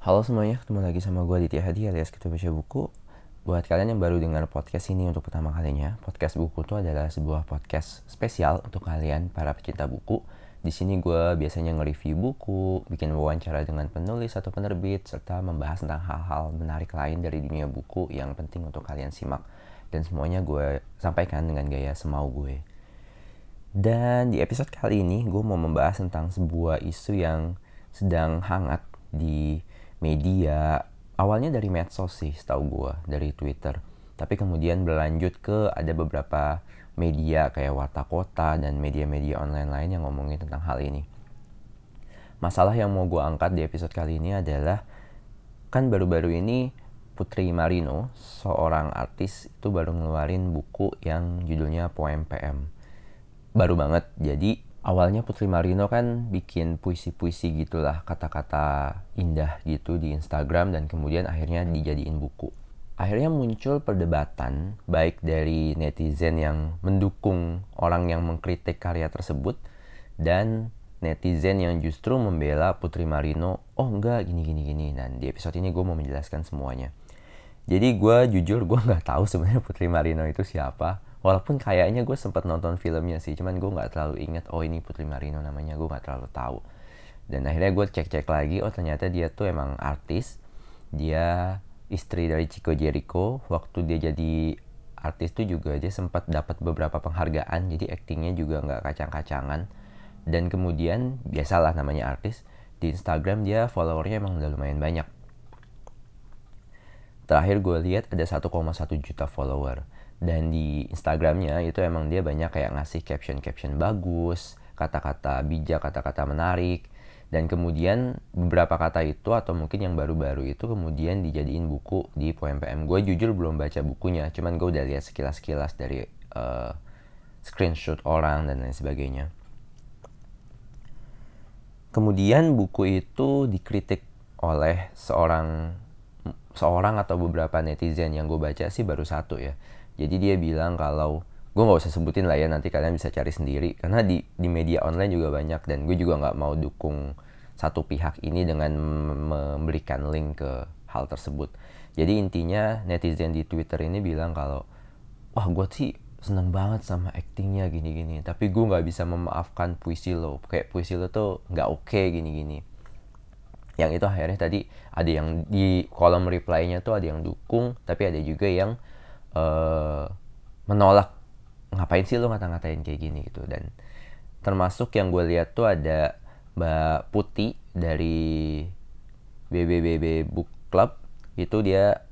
Halo semuanya, ketemu lagi sama gue Aditya Hadi alias Kita Baca Buku. Buat kalian yang baru dengar podcast ini untuk pertama kalinya, podcast buku itu adalah sebuah podcast spesial untuk kalian para pecinta buku. Di sini gue biasanya nge-review buku, bikin wawancara dengan penulis atau penerbit, serta membahas tentang hal-hal menarik lain dari dunia buku yang penting untuk kalian simak. Dan semuanya gue sampaikan dengan gaya semau gue. Dan di episode kali ini gue mau membahas tentang sebuah isu yang sedang hangat di media awalnya dari medsos sih setahu gue dari Twitter tapi kemudian berlanjut ke ada beberapa media kayak Warta Kota dan media-media online lain yang ngomongin tentang hal ini. Masalah yang mau gue angkat di episode kali ini adalah kan baru-baru ini Putri Marino seorang artis itu baru ngeluarin buku yang judulnya Poem PM baru banget. Jadi awalnya Putri Marino kan bikin puisi-puisi gitulah kata-kata indah gitu di Instagram dan kemudian akhirnya dijadiin buku. Akhirnya muncul perdebatan baik dari netizen yang mendukung orang yang mengkritik karya tersebut dan netizen yang justru membela Putri Marino, oh enggak gini gini gini. Dan di episode ini gue mau menjelaskan semuanya. Jadi gue jujur gue nggak tahu sebenarnya Putri Marino itu siapa walaupun kayaknya gue sempat nonton filmnya sih cuman gue nggak terlalu inget oh ini Putri Marino namanya gue nggak terlalu tahu dan akhirnya gue cek-cek lagi oh ternyata dia tuh emang artis dia istri dari Chico Jericho waktu dia jadi artis tuh juga dia sempat dapat beberapa penghargaan jadi aktingnya juga nggak kacang-kacangan. Dan kemudian biasalah namanya artis di Instagram dia followernya emang udah lumayan banyak. Terakhir gue lihat ada 1,1 juta follower. Dan di Instagramnya itu emang dia banyak kayak ngasih caption-caption bagus, kata-kata bijak, kata-kata menarik, dan kemudian beberapa kata itu atau mungkin yang baru-baru itu kemudian dijadiin buku di Poem PM. Gue jujur belum baca bukunya, cuman gue udah lihat sekilas-sekilas dari uh, screenshot orang dan lain sebagainya. Kemudian buku itu dikritik oleh seorang seorang atau beberapa netizen yang gue baca sih baru satu ya jadi dia bilang kalau gue nggak usah sebutin lah ya nanti kalian bisa cari sendiri. Karena di di media online juga banyak dan gue juga nggak mau dukung satu pihak ini dengan memberikan link ke hal tersebut. Jadi intinya netizen di Twitter ini bilang kalau wah gue sih seneng banget sama actingnya gini-gini. Tapi gue nggak bisa memaafkan puisi lo. Kayak puisi lo tuh nggak oke okay, gini-gini. Yang itu akhirnya tadi ada yang di kolom reply-nya tuh ada yang dukung tapi ada juga yang uh, menolak ngapain sih lo ngata-ngatain kayak gini gitu? Dan termasuk yang gue lihat tuh ada Mbak Putih dari BBBB Book Club. Itu dia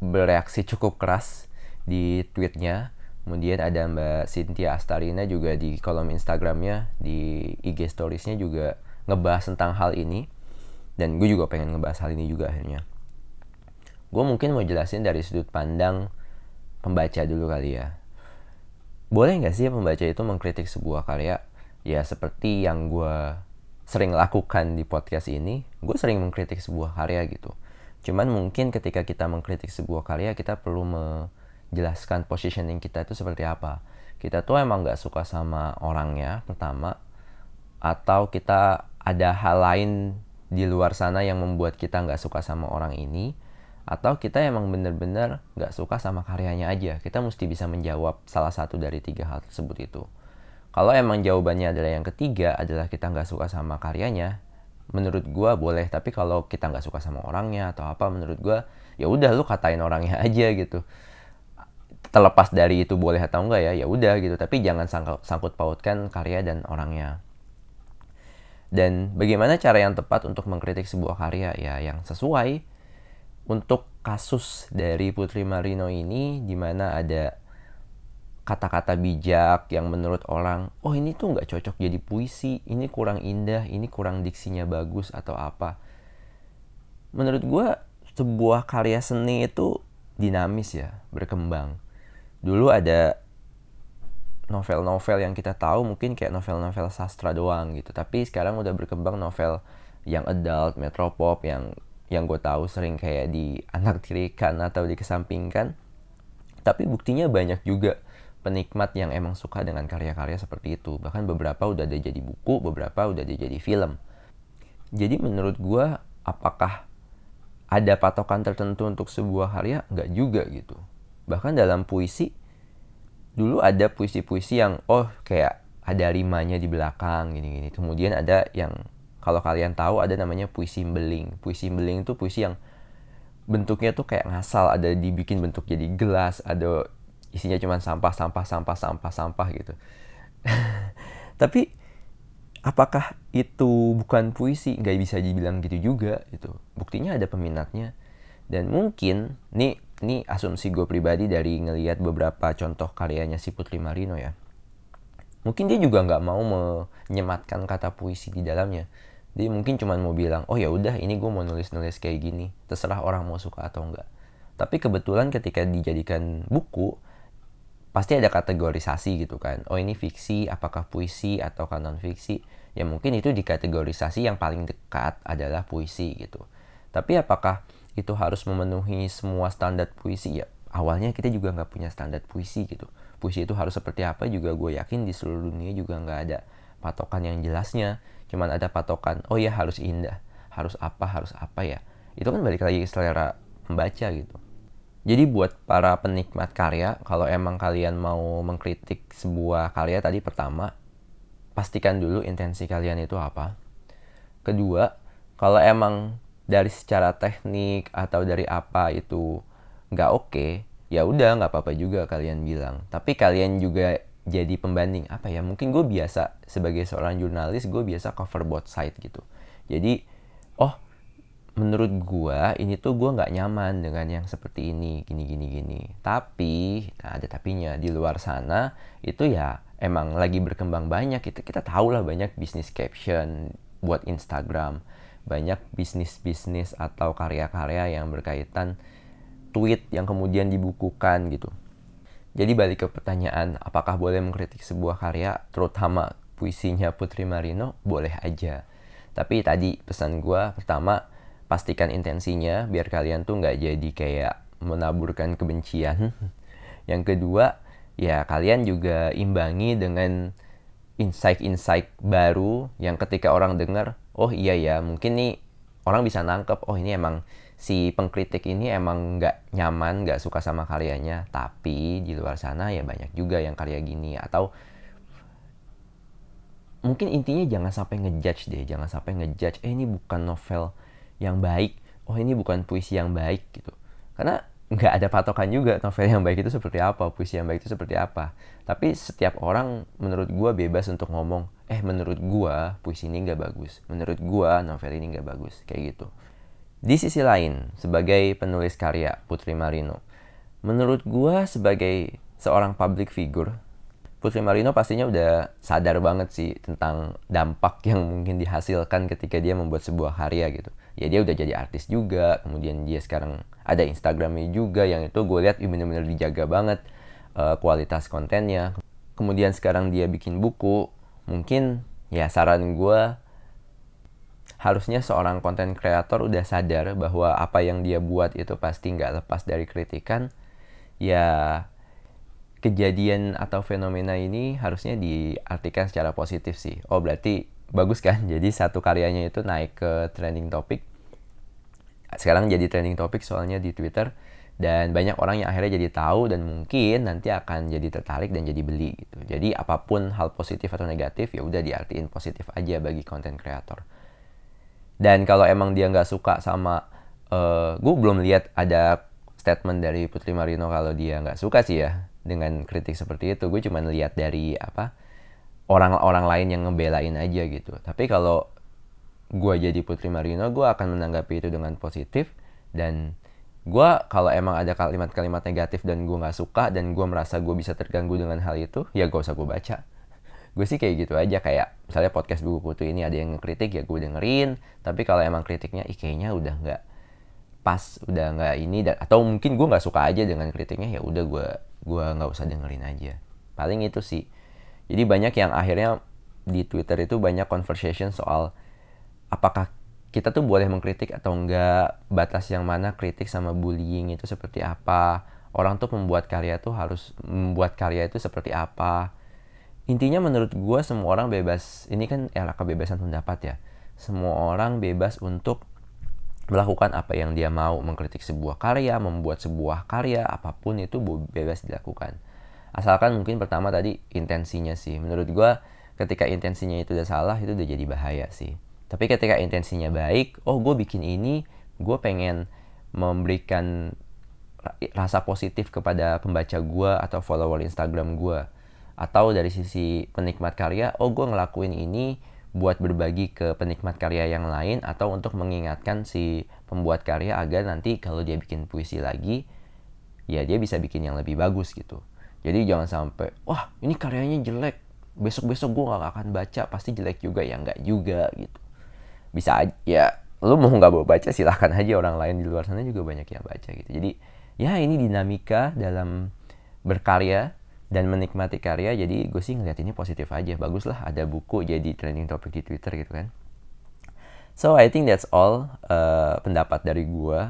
bereaksi cukup keras di tweetnya. Kemudian ada Mbak Cynthia Astarina juga di kolom Instagramnya di IG storiesnya juga ngebahas tentang hal ini. Dan gue juga pengen ngebahas hal ini juga akhirnya. Gue mungkin mau jelasin dari sudut pandang pembaca dulu kali ya. Boleh nggak sih pembaca itu mengkritik sebuah karya? Ya seperti yang gue sering lakukan di podcast ini, gue sering mengkritik sebuah karya gitu. Cuman mungkin ketika kita mengkritik sebuah karya, kita perlu menjelaskan positioning kita itu seperti apa. Kita tuh emang nggak suka sama orangnya, pertama. Atau kita ada hal lain di luar sana yang membuat kita nggak suka sama orang ini atau kita emang bener-bener gak suka sama karyanya aja. Kita mesti bisa menjawab salah satu dari tiga hal tersebut itu. Kalau emang jawabannya adalah yang ketiga adalah kita nggak suka sama karyanya menurut gue boleh. Tapi kalau kita nggak suka sama orangnya atau apa menurut gue ya udah lu katain orangnya aja gitu. Terlepas dari itu boleh atau enggak ya ya udah gitu. Tapi jangan sangkut, sangkut pautkan karya dan orangnya. Dan bagaimana cara yang tepat untuk mengkritik sebuah karya? Ya yang sesuai untuk kasus dari Putri Marino ini di mana ada kata-kata bijak yang menurut orang oh ini tuh nggak cocok jadi puisi. Ini kurang indah. Ini kurang diksinya bagus atau apa. Menurut gue sebuah karya seni itu dinamis ya berkembang. Dulu ada novel-novel yang kita tahu mungkin kayak novel-novel sastra doang gitu. Tapi sekarang udah berkembang novel yang adult metropop yang yang gue tahu sering kayak di anak tirikan atau dikesampingkan. Tapi buktinya banyak juga penikmat yang emang suka dengan karya-karya seperti itu. Bahkan beberapa udah ada jadi buku beberapa udah ada jadi film. Jadi menurut gue apakah ada patokan tertentu untuk sebuah karya? Nggak juga gitu. Bahkan dalam puisi dulu ada puisi-puisi yang oh kayak ada limanya di belakang gini-gini. Kemudian ada yang kalau kalian tahu ada namanya puisi beling. Puisi beling itu puisi yang bentuknya tuh kayak ngasal ada dibikin bentuk jadi gelas ada isinya cuma sampah sampah sampah sampah sampah gitu. Tapi apakah itu bukan puisi? Nggak bisa dibilang gitu juga itu buktinya ada peminatnya. Dan mungkin nih ini asumsi gue pribadi dari ngelihat beberapa contoh karyanya si Putri Marino ya. Mungkin dia juga nggak mau menyematkan kata puisi di dalamnya dia mungkin cuma mau bilang oh ya udah ini gue mau nulis nulis kayak gini. Terserah orang mau suka atau enggak. Tapi kebetulan ketika dijadikan buku pasti ada kategorisasi gitu kan. Oh ini fiksi apakah puisi atau non fiksi? Ya mungkin itu dikategorisasi yang paling dekat adalah puisi gitu. Tapi apakah itu harus memenuhi semua standar puisi? Ya awalnya kita juga nggak punya standar puisi gitu. Puisi itu harus seperti apa juga gue yakin di seluruh dunia juga nggak ada patokan yang jelasnya. Cuman ada patokan oh ya harus indah harus apa harus apa ya? Itu kan balik lagi selera pembaca gitu. Jadi buat para penikmat karya kalau emang kalian mau mengkritik sebuah karya tadi pertama pastikan dulu intensi kalian itu apa. Kedua kalau emang dari secara teknik atau dari apa itu nggak oke okay, ya udah nggak apa-apa juga kalian bilang. Tapi kalian juga jadi pembanding. Apa ya? Mungkin gue biasa sebagai seorang jurnalis gue biasa cover both side gitu. Jadi oh menurut gue ini tuh gue nggak nyaman dengan yang seperti ini gini gini gini. Tapi nah ada tapinya di luar sana itu ya emang lagi berkembang banyak kita kita tahu lah banyak bisnis caption buat Instagram banyak bisnis-bisnis atau karya-karya yang berkaitan tweet yang kemudian dibukukan gitu. Jadi balik ke pertanyaan, apakah boleh mengkritik sebuah karya, terutama puisinya Putri Marino? Boleh aja. Tapi tadi pesan gue, pertama, pastikan intensinya, biar kalian tuh nggak jadi kayak menaburkan kebencian. Yang kedua, ya kalian juga imbangi dengan insight-insight baru yang ketika orang dengar oh iya ya mungkin nih orang bisa nangkep oh ini emang si pengkritik ini emang nggak nyaman nggak suka sama karyanya. Tapi di luar sana ya banyak juga yang karya gini. Atau mungkin intinya jangan sampai ngejudge deh jangan sampai ngejudge eh ini bukan novel yang baik. Oh ini bukan puisi yang baik gitu. Karena nggak ada patokan juga novel yang baik itu seperti apa puisi yang baik itu seperti apa. Tapi setiap orang menurut gue bebas untuk ngomong eh menurut gue puisi ini nggak bagus. Menurut gue novel ini nggak bagus. Kayak gitu di sisi lain sebagai penulis karya Putri Marino menurut gue sebagai seorang public figure Putri Marino pastinya udah sadar banget sih tentang dampak yang mungkin dihasilkan ketika dia membuat sebuah karya gitu ya dia udah jadi artis juga kemudian dia sekarang ada Instagramnya juga yang itu gue lihat bener-bener dijaga banget uh, kualitas kontennya. Kemudian sekarang dia bikin buku, mungkin ya saran gue harusnya seorang konten kreator udah sadar bahwa apa yang dia buat itu pasti nggak lepas dari kritikan. Ya kejadian atau fenomena ini harusnya diartikan secara positif sih. Oh berarti bagus kan? Jadi satu karyanya itu naik ke trending topic. Sekarang jadi trending topic soalnya di Twitter dan banyak orang yang akhirnya jadi tahu dan mungkin nanti akan jadi tertarik dan jadi beli gitu. Jadi apa pun hal positif atau negatif ya udah diartiin positif aja bagi konten kreator. Dan kalau emang dia nggak suka sama, uh, eh, gue belum lihat ada statement dari Putri Marino kalau dia nggak suka sih ya dengan kritik seperti itu. Gue cuma lihat dari apa orang-orang lain yang ngebelain aja gitu. Tapi kalau gue jadi Putri Marino, gue akan menanggapi itu dengan positif dan gue kalau emang ada kalimat-kalimat negatif dan gue nggak suka dan gue merasa gue bisa terganggu dengan hal itu ya gak usah gue baca gue sih kayak gitu aja kayak misalnya podcast buku kutu ini ada yang ngekritik ya gue dengerin. Tapi kalau emang kritiknya ih kayaknya udah nggak pas udah nggak ini dan atau mungkin gue nggak suka aja dengan kritiknya ya udah gue gue nggak usah dengerin aja. Paling itu sih. Jadi banyak yang akhirnya di Twitter itu banyak conversation soal apakah kita tuh boleh mengkritik atau enggak batas yang mana kritik sama bullying itu seperti apa orang tuh membuat karya tuh harus membuat karya itu seperti apa intinya menurut gue semua orang bebas. Ini kan era kebebasan pendapat ya. Semua orang bebas untuk melakukan apa yang dia mau. Mengkritik sebuah karya membuat sebuah karya apa pun itu bebas dilakukan. Asalkan mungkin pertama tadi intensinya sih. Menurut gue ketika intensinya itu udah salah itu udah jadi bahaya sih. Tapi ketika intensinya baik oh gue bikin ini gue pengen memberikan rasa positif kepada pembaca gue atau follower Instagram gue atau dari sisi penikmat karya oh gue ngelakuin ini buat berbagi ke penikmat karya yang lain atau untuk mengingatkan si pembuat karya agar nanti kalau dia bikin puisi lagi ya dia bisa bikin yang lebih bagus gitu. Jadi jangan sampai wah ini karyanya jelek besok besok gue gak akan baca pasti jelek juga ya nggak juga gitu. Bisa aja ya lu mau nggak mau baca silahkan aja orang lain di luar sana juga banyak yang baca gitu. Jadi ya ini dinamika dalam berkarya dan menikmati karya jadi gue sih ngeliat ini positif aja bagus lah ada buku jadi trending topic di twitter gitu kan so I think that's all uh, pendapat dari gue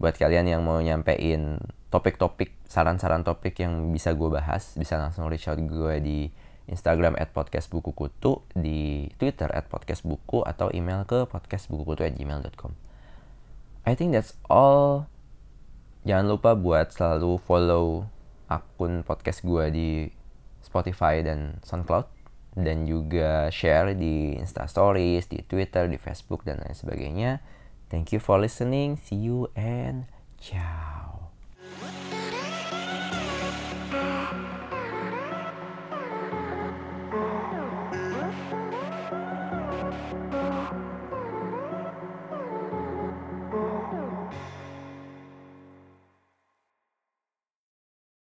buat kalian yang mau nyampein topik-topik saran-saran topik yang bisa gue bahas bisa langsung reach out gue di Instagram at podcast buku kutu, di Twitter at podcast buku, atau email ke podcastbukukutu at gmail.com. I think that's all. Jangan lupa buat selalu follow akun podcast gue di Spotify dan SoundCloud. Dan juga share di Insta Stories, di Twitter, di Facebook, dan lain sebagainya. Thank you for listening. See you and ciao.